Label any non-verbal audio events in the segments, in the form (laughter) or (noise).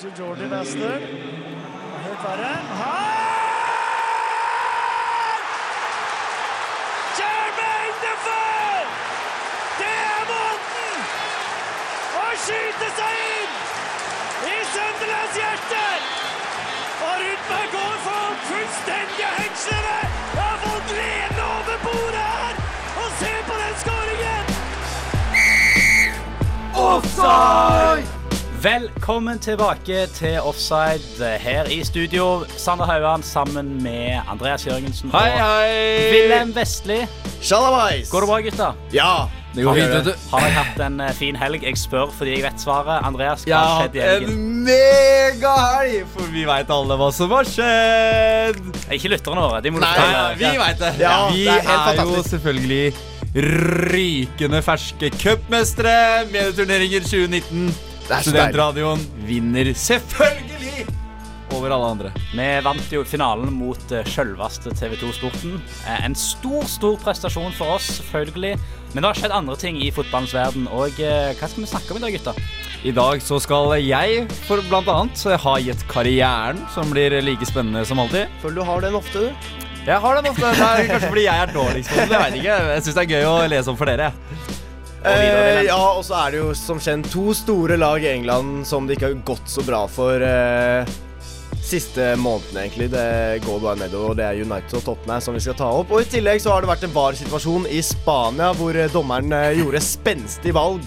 Til Jordy Wester. Helt verre. Her! Jermaine Defoe! Det er måten å skyte seg inn i Sunderlands hjerte! Og Rudberg går for fullstendige hengslene! Har fått lene over bordet her! Og se på den skåringen! Offside! Velkommen tilbake til Offside her i studio. Sander Hauan sammen med Andreas Jørgensen Hei, og hei! Wilhelm Vestli. Shalabais! Går det bra, gutta? Ja. Det går fint, vet du. Har jeg hatt en eh, fin helg? Jeg spør fordi jeg vet svaret. Andreas, hva har skjedd i hatt helgen? en megahelg, for vi veit alle hva som har skjedd. Ikke lytterne våre. De må Nei, fortelle. vi veit det. Ja, vi det er helt er, jo selvfølgelig rykende ferske cupmestere. Medieturneringer 2019. Studentradioen vinner selvfølgelig over alle andre. Vi vant jo finalen mot uh, sjølveste TV2 Sporten. Eh, en stor, stor prestasjon for oss, selvfølgelig. Men det har skjedd andre ting i fotballens verden. Og eh, hva skal vi snakke om i dag, gutta? I dag så skal jeg for blant annet ha gitt karrieren, som blir like spennende som alltid. Føler du har den ofte, du? Jeg har den ofte. Det er kanskje fordi jeg er dårligst på den. Jeg ikke. Jeg syns det er gøy å lese om for dere. Eh, ja, og så er det jo som kjent to store lag i England som det ikke har gått så bra for eh, siste måneden, egentlig. Det går bare nedover, og det er United og Tottenham som vi skal ta opp. Og i tillegg så har det vært en VAR-situasjon i Spania hvor eh, dommeren eh, gjorde spenstig valg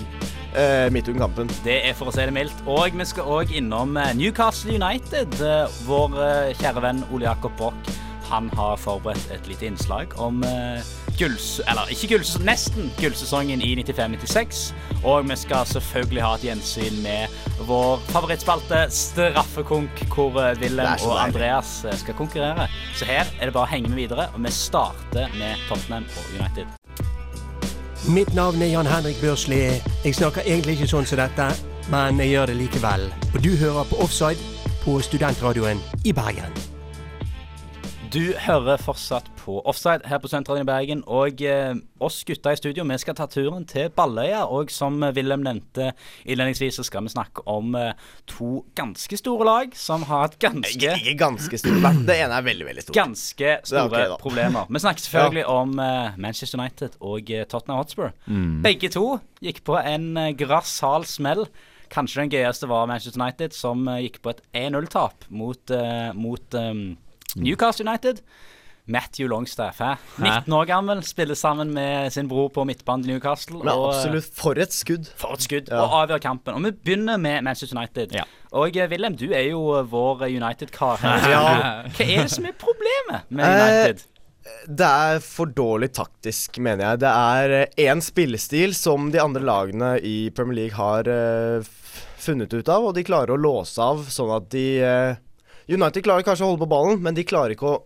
eh, midt under kampen. Det er for å si det mildt. Og vi skal òg innom eh, Newcastle United. Vår kjære venn Ole Jakob Broch han har forberedt et lite innslag om eh, gulls... Eller ikke gulls... Nesten gullsesongen i 95-96. Og vi skal selvfølgelig ha et gjensyn med vår favorittspalte Straffekonk, hvor eh, Wilhelm og. Andreas eh, skal konkurrere. Så her er det bare å henge med videre, og vi starter med Tottenham og United. Mitt navn er Jan Henrik Børsli. Jeg snakker egentlig ikke sånn som dette, men jeg gjør det likevel. Og du hører på Offside på Studentradioen i Bergen. Du hører fortsatt på Offside her på Sentralen i Bergen. Og eh, oss gutta i studio, vi skal ta turen til Balløya. Og som Wilhelm nevnte innledningsvis, så skal vi snakke om eh, to ganske store lag som har hatt ganske Ikke, ikke ganske store, men Det ene er veldig, veldig stort. Ganske store okay, problemer. Vi snakker selvfølgelig om eh, Manchester United og eh, Tottenham Hotspur. Begge to gikk på en uh, grassal smell. Kanskje den gøyeste var Manchester United, som eh, gikk på et 1-0-tap mot, eh, mot eh, Newcastle United. Matthew Longstaff, hæ? 19 år gammel, spiller sammen med sin bror på midtbanen til Newcastle. Men og, eh, absolutt, for et skudd. for et skudd, Ja. og avgjør kampen. Og vi begynner med Manchester United. Ja. Og eh, Wilhelm, du er jo eh, vår United-kar. Ja. Hva er det som er problemet med Eh, United? Det er for dårlig taktisk, mener jeg. Det er én spillestil som de andre lagene i Premier League har eh, funnet ut av, og de klarer å låse av sånn at de eh, United klarer kanskje å holde på ballen, men de klarer ikke å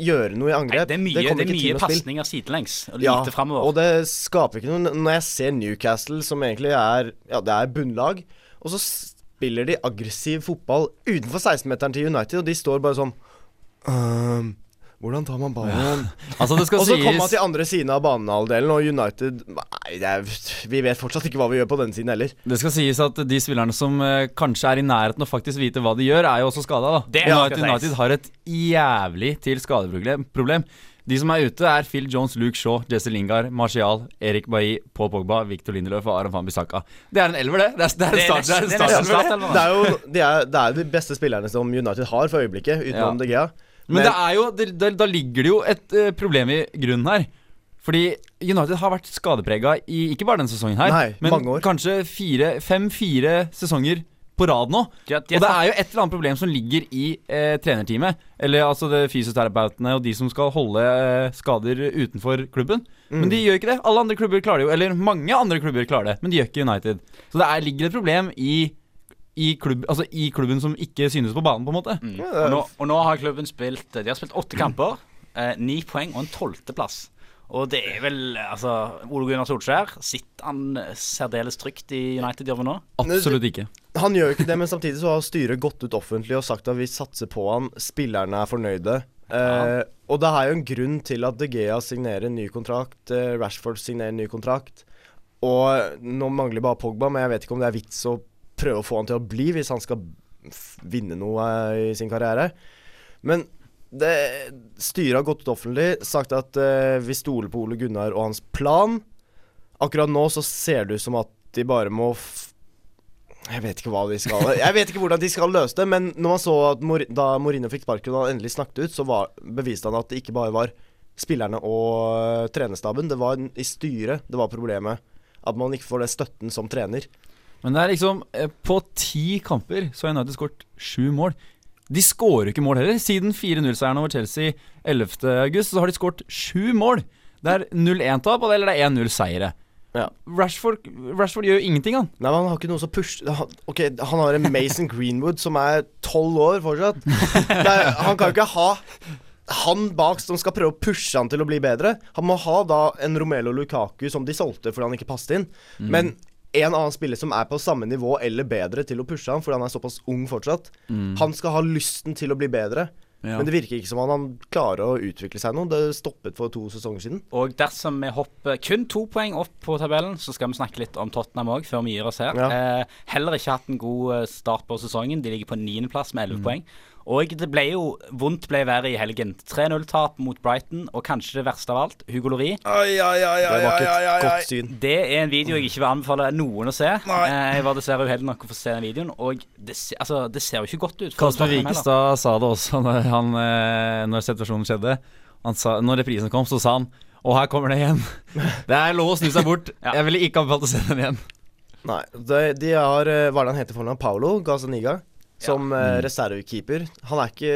gjøre noe i Nei, angrep. det er mye, det, det er mye pasninger sidelengs og Ja, lite framover. og det skaper ikke noe Når jeg ser Newcastle, som egentlig er Ja, det er bunnlag, og så spiller de aggressiv fotball utenfor 16-meteren til United, og de står bare sånn «Øhm, Hvordan tar man ballen? Altså, Og så kommer man til andre siden av banehalvdelen, og United Nei, det er, vi vet fortsatt ikke hva vi gjør på den siden heller. Det skal sies at de spillerne som eh, kanskje er i nærheten å faktisk vite hva de gjør, er jo også skada. Det United. United har et jævlig til skadeproblem. De som er ute, er Phil Jones, Luke Shaw, Jesse Lingard, Martial, Erik Bailly, Paul Pogba, Victor Lindeløf og Aron Fambisaka Bissaka. Det er en elver, det. Det er, det er Det er start, det er det er det. er jo de, de beste spillerne som United har for øyeblikket, utenom Ja. De Gea. Men det er jo, det, det, da ligger det jo et uh, problem i grunnen her. Fordi United har vært skadeprega i ikke bare denne sesongen her, Nei, men mange år. kanskje fem-fire sesonger på rad nå. Og det er jo et eller annet problem som ligger i eh, trenerteamet. Eller altså det fysioterapeutene og de som skal holde eh, skader utenfor klubben. Men Mm. de gjør ikke det. Alle andre klubber klarer det jo. Eller mange andre klubber klarer det, men de gjør ikke United. Så det er, ligger et problem i, i, klubb, altså i klubben som ikke synes på banen, på en måte. Mm. Og, nå, og nå har klubben spilt De har spilt åtte kamper. Eh, Ni poeng og en tolvteplass. Og det er vel Altså, Ole Gunnar Solskjær, sitter han særdeles trygt i United-jobben nå? Absolutt ikke. Han gjør jo ikke det, men samtidig så har styret gått ut offentlig og sagt at vi satser på han, spillerne er fornøyde. Eh, og det er jo en grunn til at De Gea signerer en ny kontrakt, eh, Rashford signerer en ny kontrakt. Og nå mangler bare Pogba, men jeg vet ikke om det er vits å prøve å få han til å bli hvis han skal vinne noe i sin karriere. Men det, styret har gått ut offentlig, sagt at uh, vi stoler på Ole Gunnar og hans plan. Akkurat nå så ser det ut som at de bare må Jeg vet ikke hva de skal Jeg vet ikke hvordan de skal løse det, men når man så at Mor da Mourinho fikk sparken og han endelig snakket ut, så var, beviste han at det ikke bare var spillerne og uh, trenerstaben, det var i styret det var problemet. At man ikke får den støtten som trener. Men det er liksom eh, På ti kamper så har United skåret sju mål. De skårer ikke mål heller. Siden 4-0-seieren over Chelsea 11.8 så har de skåret sju mål. Det er 0-1-tap, eller det er 1-0-seiere. Ja. Rashford, Rashford gjør jo ingenting, han. Nei, men han har ikke noe som push... Han, ok, han har en Mason Greenwood som er tolv år fortsatt. Er, han kan jo ikke ha han bak som skal prøve å pushe han til å bli bedre. Han må ha da en Romelo Lukaku som de solgte fordi han ikke passet inn. Men en annen spiller som er på samme nivå eller bedre til å pushe han fordi han er såpass ung fortsatt. Han skal ha lysten til å bli bedre. Ja. Men det virker ikke som han, han klarer å utvikle seg noe. Det stoppet for to sesonger siden. Og dersom vi hopper kun to poeng opp på tabellen, så skal vi snakke litt om Tottenham òg, før vi gir oss her. Ja. Eh, heller ikke hatt en god eh, start på sesongen. De ligger på niendeplass med Mm. elleve poeng. Og det ble jo vondt ble verre i helgen. 3-0-tap mot Brighton, og kanskje det verste av alt, Hugo Lori. Det var ikke et godt syn. Det er en video jeg ikke vil anbefale noen å se. Nei. jeg var dessverre uheldig nok å få se den videoen, og det, altså, det ser jo ikke godt ut. Kasper Tottenham sa det også (laughs) når, han, eh, når situasjonen skjedde. Han sa, når reprisen kom, så sa han Og her kommer det igjen. (laughs) Det er lov å snu seg bort. (laughs) Ja. Jeg ville ikke anbefalt å se den igjen. Nei, de, de har eh, Hva er det han heter for noe? Paolo Gazaniga? Som eh, reservekeeper. Han er ikke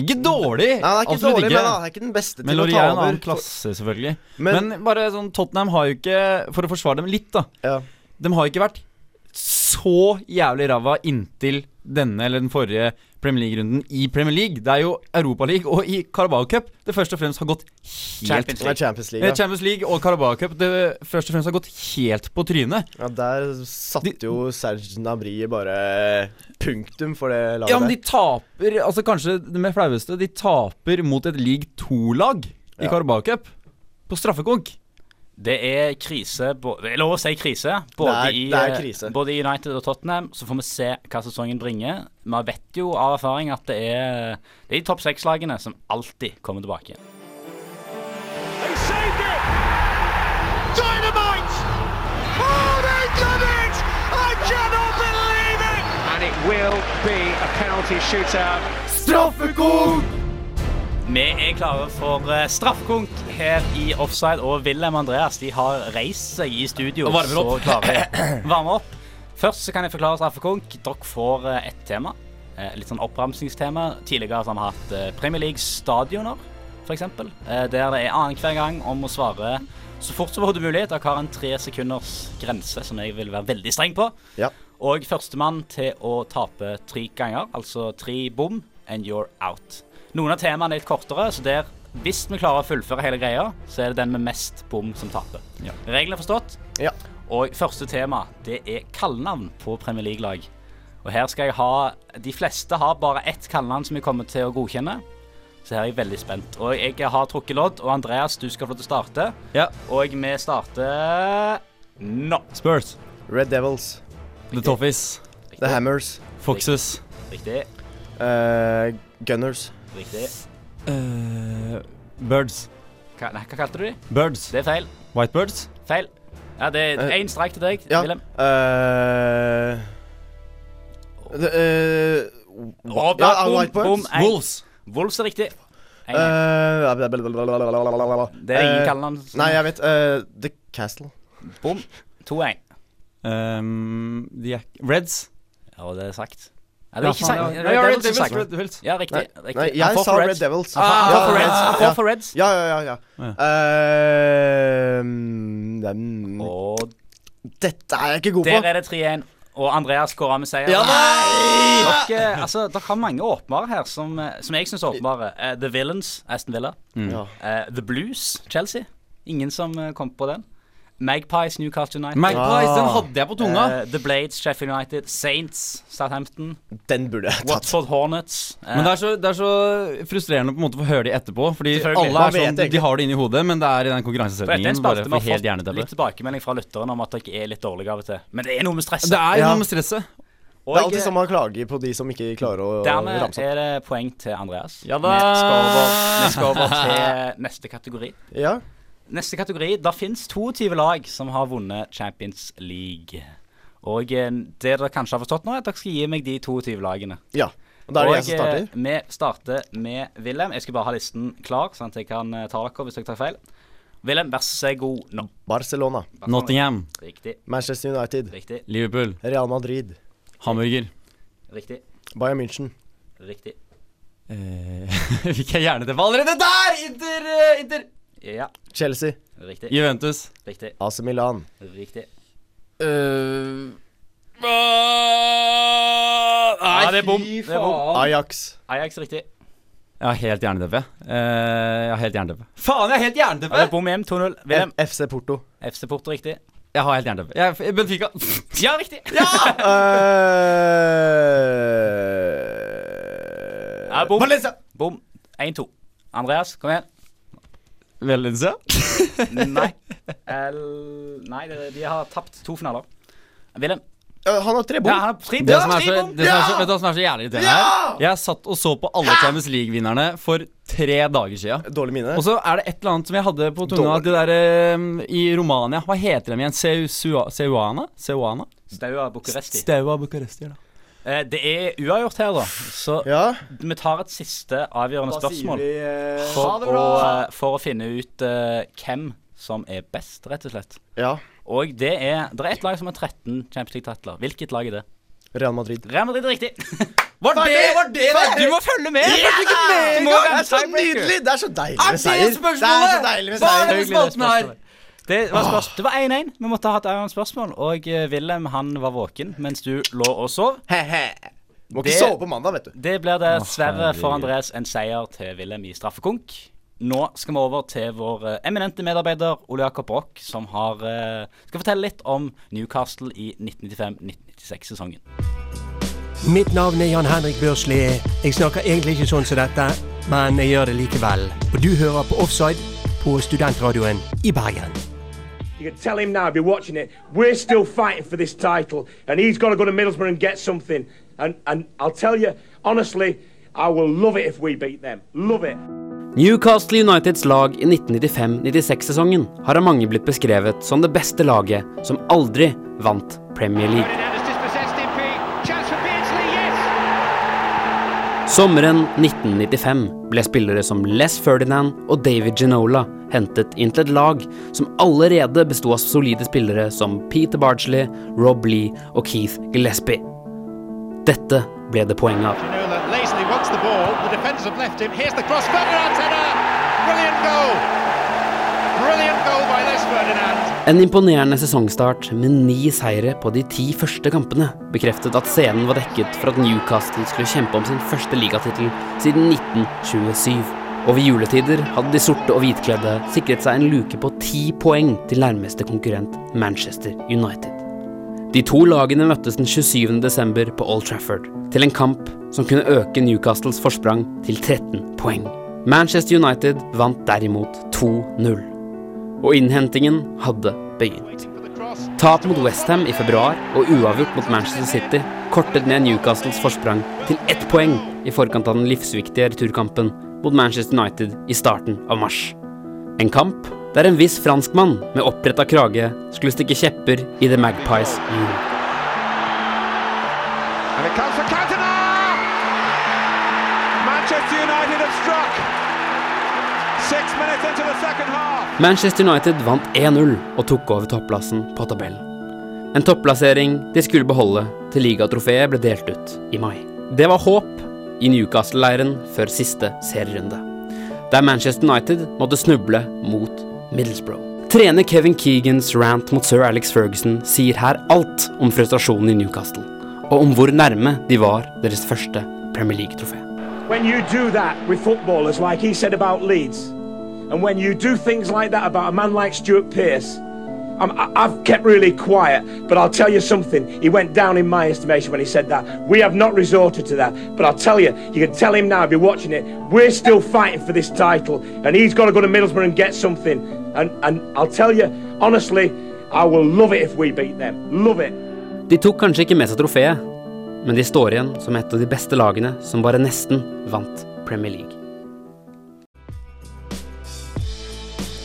Ikke dårlig! Nei, han er ikke Absolutt dårlig, ikke. men han er ikke den beste Men til å Lori ta er en annen klasse, selvfølgelig. Men, Men, bare sånn Tottenham har jo ikke For å forsvare dem litt, da. ja. De har ikke vært så jævlig ræva inntil denne eller den forrige Premier League-runden i Premier League. Det er jo Europaliga og i Carabao Cup det først og fremst har gått helt Champions er Champions League. Ja. Champions League og Carabao Cup det først og fremst har gått helt på trynet. ja, der satte jo Serge Nabri bare punktum for det laget Ja, men de taper Altså kanskje det med flaueste De taper mot et league 2-lag i Ja. Carabao Cup. På straffekonk. Det er krise Det er lov å si krise. Både, Det er- i, det er eh, krise. både i United og Tottenham. Så får vi se hva sesongen bringer. Vi vet jo av erfaring at det er Det er de topp seks-lagene som alltid kommer tilbake. He Vi er klare for uh, straffekonk her i Offside, og Wilhelm Andreas de har reist seg i studio. Og varmer opp. Så klare (clears throat) varme opp. Først så kan jeg forklare straffekonk. Dere får ett et tema. Eh, litt sånn oppramsingstema. Tidligere så har vi hatt eh, Premier League stadioner, f.eks. Der det er annenhver gang om å svare så fort som overhodet mulig. Dere har en tre sekunders grense som jeg vil være veldig streng på. Ja. Og førstemann til å tape tre ganger, altså tre bom, and you're out. Noen av temaene er litt kortere, så der, hvis vi klarer å fullføre hele greia, så er det den med mest bom som taper. Ja. Reglene er forstått. Ja. Og første tema, det er kallenavn på Premier League-lag. Og her skal jeg ha De fleste har bare ett kallenavn som jeg kommer til å godkjenne. Så her er jeg veldig spent. Og jeg har trukket lodd, og Andreas, du skal få lov til å starte. Ja. Og vi starter nå. Spurs. Red Devils. The Toffees. The Hammers. Foxes. Riktig. eh, Gunners. Riktig. Uh, birds. Hva, nei, hva kalte du de? Birds. Det er feil. Whitebirds. Feil. Ja, det er Eh, én streik til deg, Ja. Wilhelm. eh, det, eh, Å, ja, boom, Whitebirds. bom, en. Wolves. Wolves er riktig. En. Eh. Det er ingen kallenavn. Nei, jeg vet. eh, The Castle. Bom. 2-1. Um, er Reds. Ja, det er sagt. Ja, det er ikke Sa- Red ja, Red Devils Devils. Red Devils. Ja, riktig. Riktig. Nei, Han jeg får sa for Red Reds. Devils. Han får for Reds. ja, Han får for Reds. Ja, ja, ja. ja. Eh, den, Og dette er jeg ikke god på. der er det 3-1. Og Andreas av med seier. Ja, nei! Dere, altså, dere har mange åpenbare her som, eh, som jeg syns er åpenbare. Eh, The Villains, Aston Villa. Ja. Eh, The Blues, Chelsea. Ingen som eh, kom på den. Magpies, Newcastle United. Magpies, Ah. den hadde jeg på tunga. Uh, The Blades, Sheffield United. Saints, Southampton. Den burde jeg tatt. Watford Hornets. Uh. Men det er, så, det er så frustrerende på en måte å få høre de etterpå. Fordi alle er sånn, de har det inni hodet, men det er i den konkurransesetningen. Bare for helt fått litt tilbakemelding fra lytterne om at dere er litt dårlige av og til. Men det er noe med stresset. Det er Ja. noe med stresset. Og Det er alltid sånn som man klager på de som ikke klarer å dermed ramse opp. Dermed er det poeng til Andreas. Ja da! Vi skal over, vi skal over til neste kategori. Ja. Neste kategori. Det fins 22 lag som har vunnet Champions League. Og eh, det dere kanskje har forstått nå, er at dere skal gi meg de 22 lagene. ja. Og da er det jeg som starter. eh, Vi starter med Wilhelm. Jeg skal bare ha listen klar, sånn at jeg kan eh, ta dere hvis dere tar feil. Wilhelm, vær så god nå. Barcelona, Nottingham, Riktig. Manchester United, Riktig. Liverpool, Real Madrid, Hamburger. Riktig. Bayern München, Riktig. Eh, (laughs) Fikk jeg hjerneteppe allerede der! Inter, Inter. Ja. Chelsea, Riktig. Juventus. Riktig. AC Milan, Riktig. Uh, Ja, det er bom. Det er bom. Ajax, Ajax riktig. Jeg har helt jernteppe. Eh, jeg har helt jernteppe. Faen, jeg har helt Ja, det er bom hjem. 2-0. VM. F FC Porto. FC Porto riktig. Jeg har helt jernteppe. Jeg, Benfica. Ja, riktig. (laughs) Eh, Ja, bom. Valencia! Bom. 1-2. Andreas, kom igjen. Valencia. (laughs) Nei. El... Nei, de, de har tapt to finaler. Wilhelm. Eh, han har tre bom. Ja, han har tre Det som bom. er så, det som er så, vet du hva som er så jævlig irriterende her? Jeg satt og så på alle Champions League-vinnerne for tre dager siden. Dårlig mine. Og så er det et eller annet som jeg hadde på tunga. Det der um, i Romania. Hva heter de igjen? Seuana? Staua Bucuresti. Steaua Bucuresti. da. Eh, det er uavgjort her, da. Så Ja. vi tar et siste avgjørende spørsmål eh, for å, eh, for å finne ut eh, hvem som er best, rett og slett. Ja. Og det er Det er ett lag som har 13 Champions League-titler. Hvilket lag er det? Real Madrid. Real Madrid er riktig. (laughs) Var det var det det? Du må følge med! Du må være Det er så tiebreaker. nydelig! Det er så deilig med seier. Det er så deilig med Hva er seier. det Selvfølgelig smalt med her? Det var, spørs- det var 1-1. Vi måtte ha et annet spørsmål. Og eh, Wilhelm han var våken mens du lå og sov. He-he. Må ikke sove på mandag, vet du. Det blir dessverre for Andres en seier til Wilhelm i straffekonk. Nå skal vi over til vår eh, eminente medarbeider Ole Jakob Broch, som har, eh, skal fortelle litt om Newcastle i 1995-1996-sesongen. Mitt navn er Jan Henrik Børsli. Jeg snakker egentlig ikke sånn som dette, men jeg gjør det likevel. Og du hører på Offside på Studentradioen i Bergen. You can tell him now if you're watching it, we're still fighting for this title, and he's got to go to Middlesbrough and get something. And and I'll tell you honestly, I will love it if we beat them. Love it. Newcastle Uniteds lag i 1995-96-sesongen har av mange blitt beskrevet som det beste laget som aldri vant Premier League. Sommeren 1995 ble spillere som Les Ferdinand og David Ginola hentet inn til et lag som allerede besto av solide spillere som Peter Bardsley, Rob Lee og Keith Gillespie. Dette ble det poeng av. En imponerende sesongstart med ni seire på de ti første kampene bekreftet at scenen var dekket for at Newcastle skulle kjempe om sin første ligatittel siden 1927. Og ved juletider hadde de sorte og hvitkledde sikret seg en luke på ti poeng til nærmeste konkurrent Manchester United. De to lagene møttes den 27. desember på Old Trafford, til en kamp som kunne øke Newcastles forsprang til 13 poeng. Manchester United vant derimot 2-0 og innhentingen hadde begynt. Tap mot Westham i februar og uavgjort mot Manchester City kortet ned Newcastles forsprang til ett poeng i forkant av den livsviktige returkampen mot Manchester United i starten av mars. En kamp der en viss franskmann med oppretta krage skulle stikke kjepper i The Magpies hjul. Manchester United vant 1-0 og tok over topplassen på tabellen. En topplassering de skulle beholde til ligatrofeet ble delt ut i mai. Det var håp i Newcastle-leiren før siste serierunde, der Manchester United måtte snuble mot Middlesbrough. Trener Kevin Keegans rant mot sir Alex Ferguson sier her alt om frustrasjonen i Newcastle, og om hvor nærme de var deres første Premier League-trofé. When you do that with footballers, like he said about Leeds, and when you do things like that about a man like Stuart Pearce, I- I've kept really quiet, but I'll tell you something. He went down in my estimation when he said that. We have not resorted to that, but I'll tell you, you can tell him now if you're watching it, we're still fighting for this title, and he's got to go to Middlesbrough and get something. And, and I'll tell you, honestly, I will love it if we beat them. Love it. De tok kanskje ikke med seg trofeet, men de står igjen som et av de beste lagene som bare nesten vant Premier League.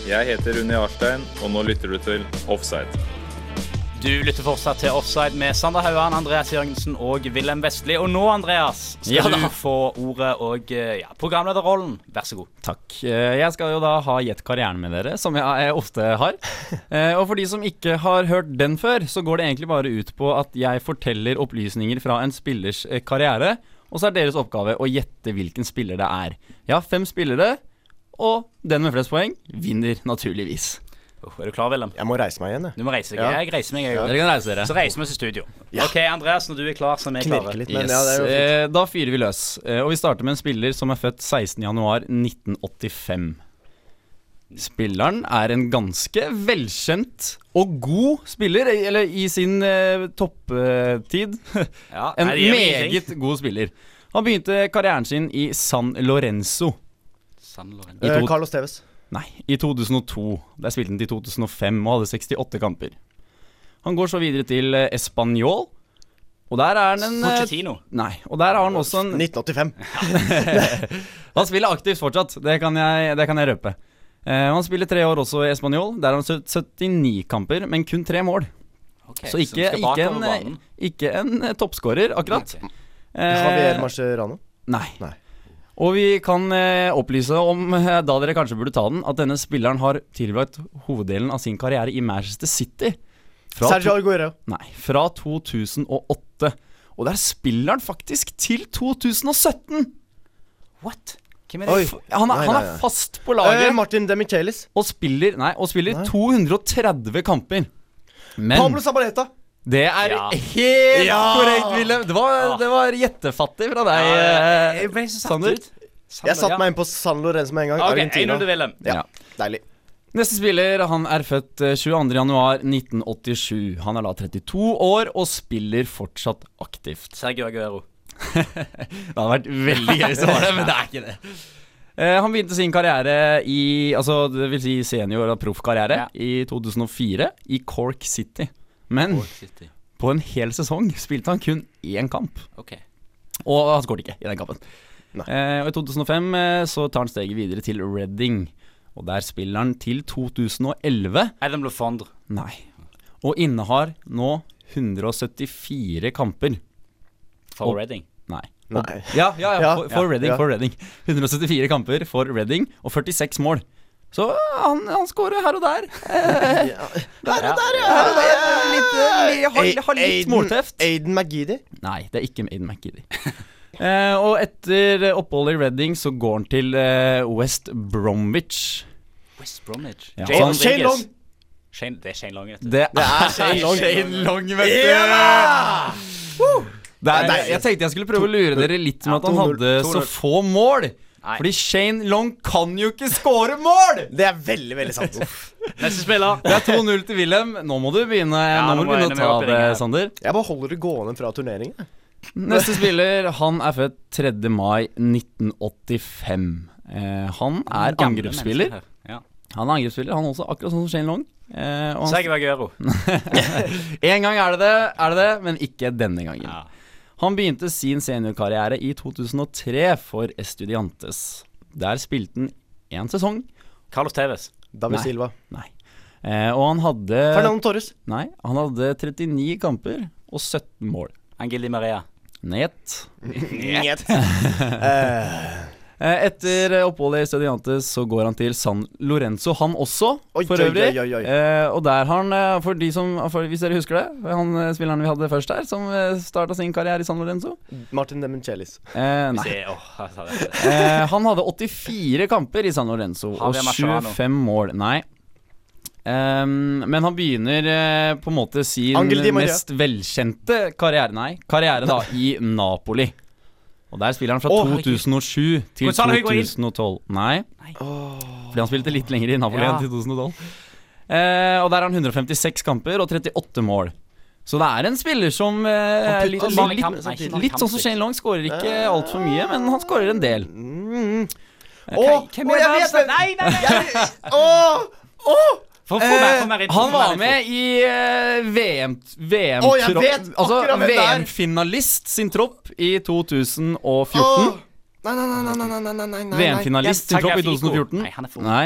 Jeg heter Unni Arstein, og nå lytter du til Offside. Du lytter fortsatt til Offside med Sander Hauan, Andreas Jørgensen og Wilhelm Vestli. Og nå, Andreas, skal Ja du få ordet og eh, ja, programlederrollen. Vær så god. Takk. Eh, Jeg skal jo da ha gjett karrieren med dere, som jeg eh, ofte har. (laughs) Eh, Og for de som ikke har hørt den før, så går det egentlig bare ut på at jeg forteller opplysninger fra en spillers karriere, og så er deres oppgave å gjette hvilken spiller det er. Jeg har fem spillere, og den med flest poeng vinner naturligvis. Oh, er du klar, Wilhelm? Jeg må reise meg igjen, jeg. Du må reise deg. Ja. Jeg reiser meg, jeg Dere òg. kan reise dere. Så reiser vi oss i studio. OK, Andreas, når du er klar, så er vi klare. Litt, men Yes. ja, det er jo eh, da fyrer vi løs. Eh, og vi starter med en spiller som er født 16.1.1985. Spilleren er en ganske velkjent og god spiller, eller i sin eh, topptid. (laughs) Ja, en meget god spiller. Han begynte karrieren sin i San Lorenzo. San Lorenzo. Eh, to, Carlos Tevez. nei, i 2002. Der spilte han til 2005 og hadde 68 kamper. Han går så videre til eh, Español. Og der er han en eh, Pochettino. Nei, og der har han også en 1985. (laughs) Han spiller aktivt fortsatt, det kan jeg, det kan jeg røpe. Uh, han spiller tre år også i Español. Der har han 79 kamper, men kun tre mål. Okay, Så ikke, ikke en, ikke en toppskårer, akkurat. Okay. Eh, Javier Mascherano. nei. Nei. Og vi kan eh, opplyse om, eh, da dere kanskje burde ta den, at denne spilleren har tilbrakt hoveddelen av sin karriere i Manchester City. Fra, Sergio to, Aguero. nei, fra 2008. Og der spiller han faktisk til 2017! What? Hvem er det? Oi. Han er, Nei, han nei, er nei. fast på laget. Eh, Martin Demichelis. og spiller, nei, og spiller Nei. 230 kamper. Men Pablo Sabaleta. Det er Ja. helt Ja. korrekt, Wilhelm. Det var, det var gjettefattig fra deg, Ja, eh, jeg ble så satt Sander. ut. Jeg satte meg inn på San Lorenzo med en gang. Ok, Argentina. 1-0. Ja, deilig. Neste spiller han er født eh, 22.1.1987. Han er da 32 år og spiller fortsatt aktivt. Sergio Aguero. (laughs) Det hadde vært veldig gøy hvis det var (laughs) det, men det er ikke det. Eh, han begynte sin karriere i Altså det vil si senior- og proffkarriere Ja. i 2004 i Cork City. Men på en hel sesong spilte han kun én kamp. Okay. Og han skåret ikke i den kampen. Eh, og I 2005 eh, så tar han steget videre til Reading. Og der spiller han til 2011. Adam Lefondre. Nei. Og innehar nå 174 kamper. For Og- Reading. Nei. Nei. Ja, ja, ja, Ja, for, for Reading. ja. For Reading. 174 kamper for Reading og 46 mål. Så han, han skårer her og der. Eh, (laughs) her og der, ja. Her og der. Litt, har, har litt Aiden- målteft. Aiden McGeady. Nei, det er ikke Aiden McGeady. (laughs) eh, og etter oppholdet i Reading så går han til eh, West Bromwich. West Bromwich. Ja. Jay Og Shane Long. Shane, det er Shane Long, vet du. Det, er Shane Long. Shane Long, vet du. Det er, Nei, jeg tenkte jeg skulle prøve å lure dere litt med Ja, at han 2-0, hadde så få mål. Nei. Fordi Shane Long kan jo ikke score mål! Det er veldig, veldig sant. (laughs) Neste spiller. Det er 2-0 til Wilhelm. Nå må du begynne, Ja, nå nå må du begynne å ta det. Sander. Jeg bare holder det gående fra turneringen. Neste spiller, han er født 3. mai 1985. Eh, han er angrepsspiller. Ja. Han er angrepsspiller, han også, akkurat sånn som Shane Long. Eh, og han, Sergio Aguero. (laughs) en gang er det det, er det det, men ikke denne gangen. Ja. Han begynte sin seniorkarriere i 2003 for Estudiantes. Der spilte han én sesong. Carlos Tevez. David Nei. Silva. Nei. Eh, og han hadde Fernando Torres. Nei, han hadde 39 kamper og 17 mål. Angel Di Maria. Net. (laughs) Nett. Eh, Eh, etter eh, oppholdet i Estudiantes så går han til San Lorenzo, han også, Oi, for øvrig. oi, oi, oi. Eh, og der har han, eh, for de som for, Hvis dere husker det, han spilleren vi hadde først her, som starta sin karriere i San Lorenzo. Martin Demichelis. Eh, nei. Se, åh, jeg sa det. (laughs) Eh, han hadde 84 kamper i San Lorenzo og 25 mål. Nei. Um, men han begynner uh, på en måte sin mest velkjente karriere Nei, karriere da i Napoli. Og der spiller han fra Å, herregud. 2007 til Gonzalo Higuain. 2012. Nei, fordi han spilte litt lenger i Napoli Ja. enn til 2012. Eh, og der har han 156 kamper og 38 mål. Så det er en spiller som eh, er litt, litt, litt, kamp- nei, ikke mange litt sånn som kamper. Shane Long. Skårer ikke altfor mye, men han skårer en del. Mm. Eh, Å, Hvem er jeg vet det! Nei, nei, nei! Jeg- Å! Å! For, for meg, for meg, for han var med i uh, VM, VM oh, altså, VM-finalist sin tropp i 2014. Oh. Nei, nei, nei, nei, nei, VM-finalist sin tropp i 2014. Nei,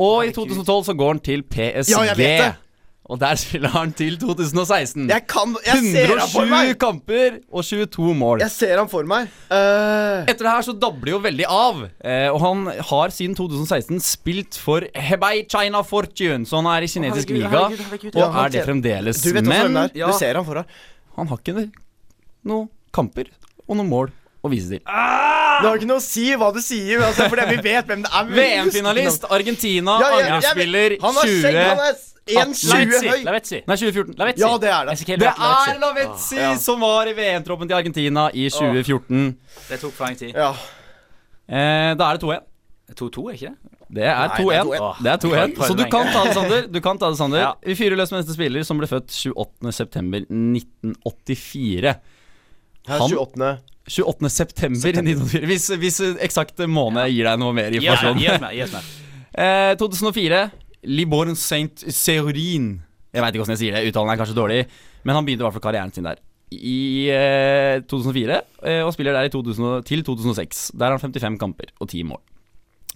Og i 2012 så går han til PSG. Ja, jeg vet det og der (laughs) spiller han til 2016. Jeg kan Jeg ser han for 107 meg! kamper og 22 mål. Jeg ser han for meg. Uh... Etter det her så dabler jo veldig av. Uh, og han har siden 2016 spilt for Hebei China Fortune, så han er i kinesisk herregud, liga. herregud, herregud, Og er det fremdeles. du vet Men ja. Du ser han for deg. han har ikke noen kamper og noen mål å vise til. Det har ikke noe å si hva du sier, altså, fordi vi vet hvem det er. (laughs) VM-finalist, Argentina, Ja, ja, ja, angrepsspiller Han har skjegg, han 20 er 1,20 Lavetzi. Lavetzi. Nei, 2014. Lavetzi. Ja, det er det. Ezekiel Det er Lavetzi Ja. som var i VM-troppen til Argentina i 2014. Det tok for lang tid. Ja. Eh, da er det 2-1. 2-2, er ikke det? Det er Nei, det er 2-1. 2-1. Det er 2-1. Så du kan ta det, Sander. Du kan ta det, Sander. Ja. Vi fyrer løs med neste spiller, som ble født 28.9.1984. Her Han- er 28. 28. september 1984. Hvis, hvis eksakt måned gir deg noe mer informasjon. Ja, yes, Gi oss mer. (laughs) Eh, 2004. Liborn Saint Seorin. Jeg veit ikke hvordan jeg sier det. Uttalen er kanskje dårlig, men han begynte i hvert fall karrieren sin der. I eh, 2004, eh, og spiller der i 2000, til 2006. Der har han 55 kamper og 10 mål.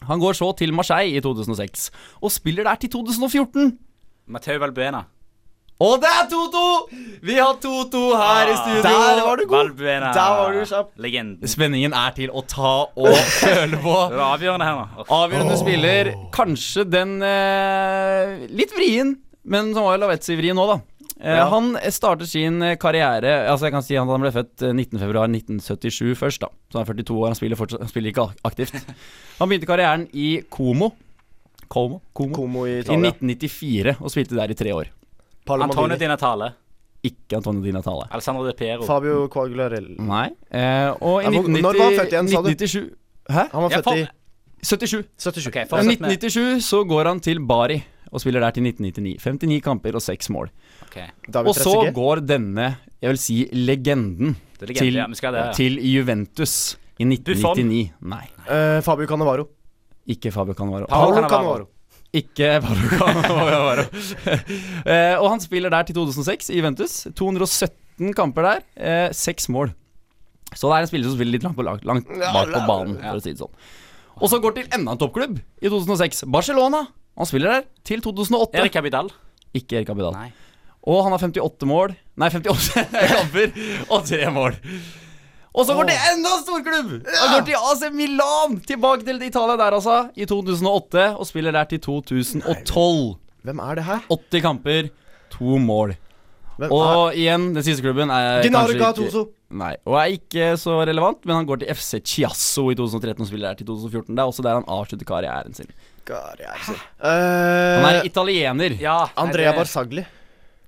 Han går så til Marseille i 2006, og spiller der til 2014. Matteo Valbuena. Og det er 2-2! Vi har 2-2 her i studio. Der var du god. Valbuena. Der var du kjapp. Legenden. Spenningen er til å ta og (laughs) føle på. Det var avgjørende her nå. Avgjørende spiller. Kanskje den eh, litt vrien, men som var jo Lavetzi-vrien nå, da. Eh, Ja. Han starter sin eh, karriere Altså jeg kan si at Han ble født eh, 19.2.1977 først, da. Så han er 42 år, han spiller, fortsatt, han spiller ikke aktivt. Han begynte karrieren i Como. Como? Como. Como i I 1994 og spilte der i tre år. Antonio Antonio Di Natale. Ikke Antonio Di Natale. Alessandro De Piero. Fabio Quagliarella. Nei. Eh, og i Ja, hvor- 1990, når var han født igjen, sa du? 1997 Hæ? Han var Ja, født i 77. 77. Ok, I fortsett med 1997 så går han til Bari og spiller der til 1999. 59 kamper og 6 mål. David Og så Trezeguet. går denne, jeg vil si legenden, Det er legende, til, ja, vi skal det, ja. til Juventus i 1999. Nei, Eh, Fabio Cannavaro. ikke Fabio Cannavaro. Paolo Paolo Cannavaro. Cannavaro. Ikke (laughs) Paolo (laughs) Eh, og han spiller der til 2006 i Juventus. 217 kamper der, eh, 6 mål. Så det er en spiller som spiller litt langt, på, langt, langt bak på banen, for å si det sånn. Og så går til enda en toppklubb i 2006. Barcelona. Han spiller der til 2008. Erik Abidal. Ikke Erik Abidal. Nei. Og han har 58 mål Nei, 58 (laughs) kamper og 3 mål. Og så går det til enda en storklubb! Han går til AC Milan! Tilbake til Italia der, altså. I 2008, og spiller der til 2012. Hvem er det her? 80 kamper, to mål. Hvem er Og igjen, den siste klubben er Gennaro Gattuso. Nei, og er ikke så relevant, men han går til FC Chiasso i 2013 og spiller der til 2014. Det er også der han avslutter karrieren sin. Karriere. Han er Eh, italiener. Ja, Andrea Barzagli.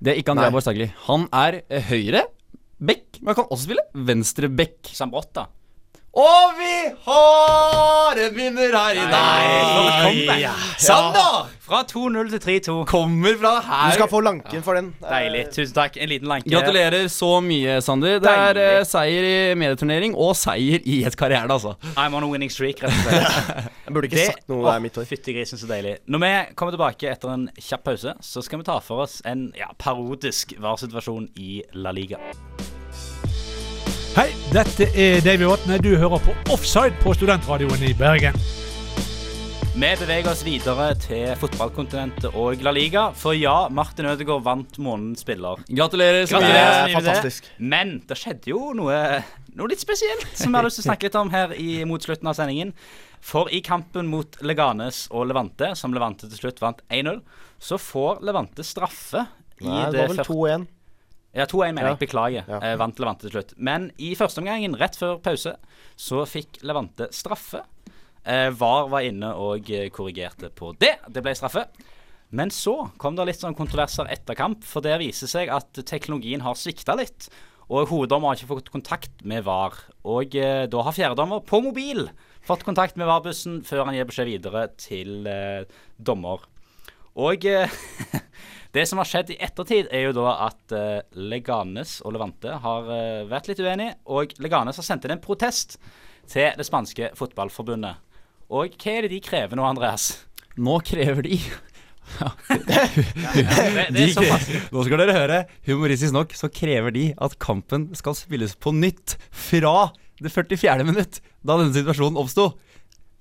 Det er ikke Andrea Barzagli. Han er eh, høyre bekk, men han kan også spille venstre bekk. Sambrotta. Og vi har en vinner her i dag! Sander Fra 2-0 til 3-2. kommer fra her. Du skal få lanken for den. Deilig. Tusen takk. En liten lanke. Gratulerer så mye, Sander. Det er eh, seier i medieturnering og seier i et karriere, altså. I'm on a winning streak, rett og slett. (laughs) Jeg burde ikke sagt noe der mitt år. Fytti grisen, så deilig. Når vi kommer tilbake etter en kjapp pause, så skal vi ta for oss en ja, parodisk varsituasjon i La Liga. Hei, dette er Davy Vatne. Du hører på Offside på Studentradioen i Bergen. Vi beveger oss videre til fotballkontinentet og La Liga. For ja, Martin Ødegaard vant månedens spiller. Gratulerer så mye. fantastisk. Men det skjedde jo noe, noe litt spesielt som vi har lyst til å snakke litt om her i, mot slutten av sendingen. For i kampen mot Leganes og Levante, som Levante til slutt vant 1-0, så får Levante straffe i Nei, det det var vel 2-1. Ja, 2-1, mener jeg. Beklager. Ja. Eh, vant Levante til slutt. Men i første omgangen, rett før pause, så fikk Levante straffe. Eh, VAR var inne og eh, korrigerte på det. Det ble straffe. Men så kom det litt sånn kontroverser etter kamp, for det viser seg at teknologien har svikta litt. Og hoveddommer har ikke fått kontakt med VAR. Og eh, da har fjerdedommer på mobil fått kontakt med VAR-bussen før han gir beskjed videre til eh, dommer. Og eh, (laughs) det som har skjedd i ettertid, er jo da at eh, Leganes og Levante har eh, vært litt uenige. Og Leganes har sendt inn en protest til det spanske fotballforbundet. Og hva er det de krever nå, Andreas? Nå krever de (laughs) (laughs) Det, det De, nå skal dere høre. Humoristisk nok så krever de at kampen skal spilles på nytt fra det 44. minutt, da denne situasjonen oppsto.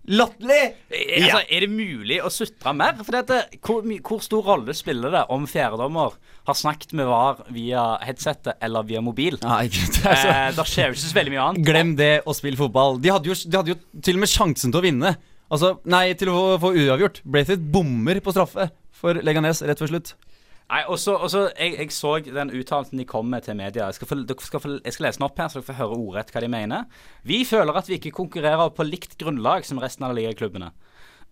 Latterlig! Eh, Altså, er det mulig å sutre mer? For dette, hvor, hvor stor rolle spiller det om fjerdedommer har snakket med VAR via headsetet eller via mobil? Ja, ikke sant, det er så- Eh, da skjer jo ikke så veldig mye annet. Glem det å spille fotball. De hadde, jo, de hadde jo til og med sjansen til å vinne. Altså, nei, til å få, få uavgjort. Braithwaite bommer på straffe for Leganes rett før slutt. Nei, og så, jeg, jeg så den uttalelsen de kom med til media. Jeg skal, få, skal få, jeg skal lese den opp her, så dere får høre ordrett hva de mener. Vi føler at vi ikke konkurrerer på likt grunnlag som resten av ligaklubbene.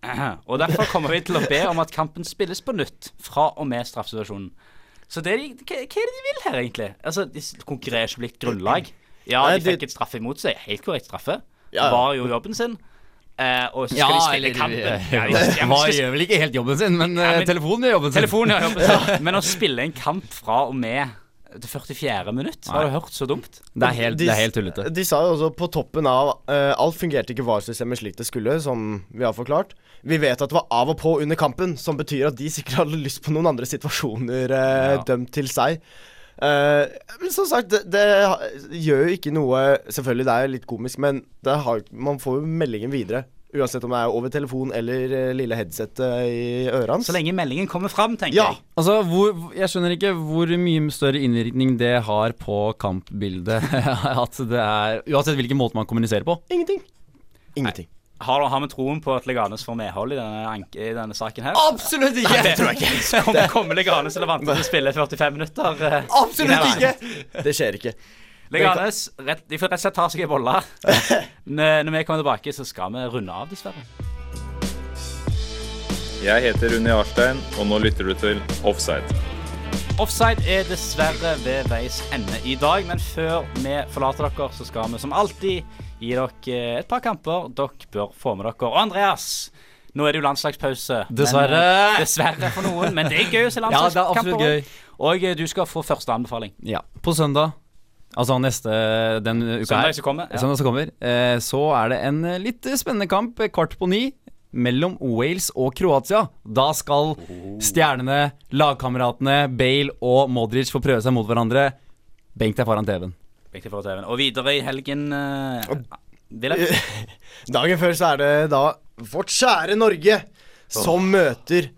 (clears throat) Og derfor kommer vi til å be om at kampen spilles på nytt fra og med straffesituasjonen. Så det de, hva, hva er det de vil her, egentlig? Altså, De konkurrerer ikke på likt grunnlag. (clears throat) Ja, de fikk et straffe imot seg. Helt korrekt straffe. Var jo jobben sin. Eh, og så skal de spille kampen. Ja, de- ja, men skal gjør vel ikke helt jobben sin, men, Ja, eh, men- telefonen gjør jobben sin. Telefonen gjør jobben sin. (laughs) Men å spille en kamp fra og med det 44. minutt, har du hørt så dumt? Det er helt, De- det er helt tullete. De sa jo også på toppen av uh, Alt fungerte ikke VAR-systemet slik det skulle, som vi har forklart. Vi vet at det var av og på under kampen, som betyr at de sikkert hadde lyst på noen andre situasjoner uh, Ja. dømt til seg. Eh, men som sagt, det, det gjør jo ikke noe Selvfølgelig, det er litt komisk, men det har, man får jo meldingen videre. Uansett om det er over telefon eller eh, lille headsetet i ørene. Så lenge meldingen kommer fram, tenker Ja. jeg. Altså, hvor, Jeg skjønner ikke hvor mye større innvirkning det har på kampbildet. (laughs) At det er Uansett hvilken måte man kommuniserer på. Ingenting. Ingenting. Har, har vi troen på at Leganes får medhold i denne, anke, i denne saken her? Absolutt ikke! Nei, det tror jeg ikke. Kommer, kommer Leganes eller vant til å spille 45 minutter? Uh, Absolutt ikke! Det skjer ikke. Leganes, rett, de får rett og slett ta seg en bolle. (laughs) Når når vi kommer tilbake, så skal vi runde av, dessverre. Jeg heter Unni Arstein, og nå lytter du til Offside. Offside er dessverre ved veis ende i dag, men før vi forlater dere, så skal vi som alltid gi dere et par kamper dere bør få med dere. Og Andreas, nå er det jo landslagspause. Dessverre. Men, dessverre for noen, men det er gøy å se (laughs) Ja, det er landslagskamper. Og eh, du skal få første anbefaling. Ja, På søndag, altså neste den uka Søndag som kommer, ja. Søndag som kommer eh, Så er det en eh, litt spennende kamp, eh, kvart på ni, mellom Wales og Kroatia. Da skal stjernene, lagkameratene Bale og Modric få prøve seg mot hverandre. Benk deg foran TV-en. Viktig for TV-en. Og videre i helgen uh, Wilhelm? (laughs) Dagen før så er det da vårt kjære Norge som møter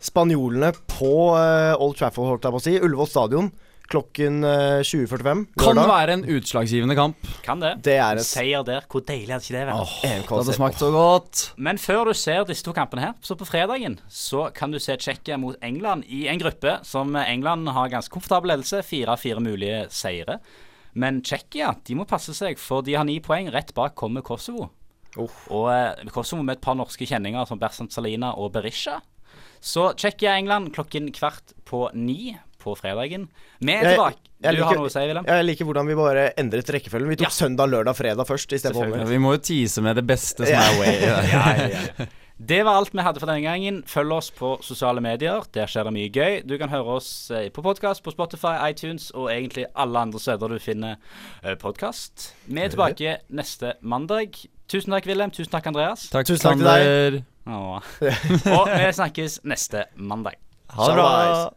spanjolene på uh, Old Trafford, holdt jeg på å si. Ullevål stadion klokken eh, 20.45. Kan være en utslagsgivende kamp. Kan det. Det er et Seier der. Hvor deilig hadde ikke det vært? Det hadde smakt så godt. Men før du ser disse to kampene her, så på fredagen, så kan du se Tsjekkia mot England i en gruppe som England har ganske komfortabel ledelse. Fire av fire mulige seire. Men Tsjekkia de må passe seg, for de har ni poeng. Rett bak kommer Kosovo. Og eh, Kosovo med et par norske kjenninger som Bersant Salina og Berisha. Så Tsjekkia-England klokken kvart på ni på fredagen. Vi er tilbake. jeg Du har liker- noe å si? Jeg liker hvordan vi bare endret rekkefølgen. Vi tok Ja. søndag, lørdag, fredag først. Vi må jo tease med det beste som er way. (laughs) ja, ja, ja. (laughs) Det var alt vi hadde for denne gangen. Følg oss på sosiale medier. Der skjer det mye gøy. Du kan høre oss eh, på podkast på Spotify, iTunes og egentlig alle andre steder du finner podkast. Vi er tilbake neste mandag. Tusen takk, Wilhelm. Tusen takk, Andreas. Takk, Tusen takk til deg. Og vi snakkes neste mandag. Ha det bra.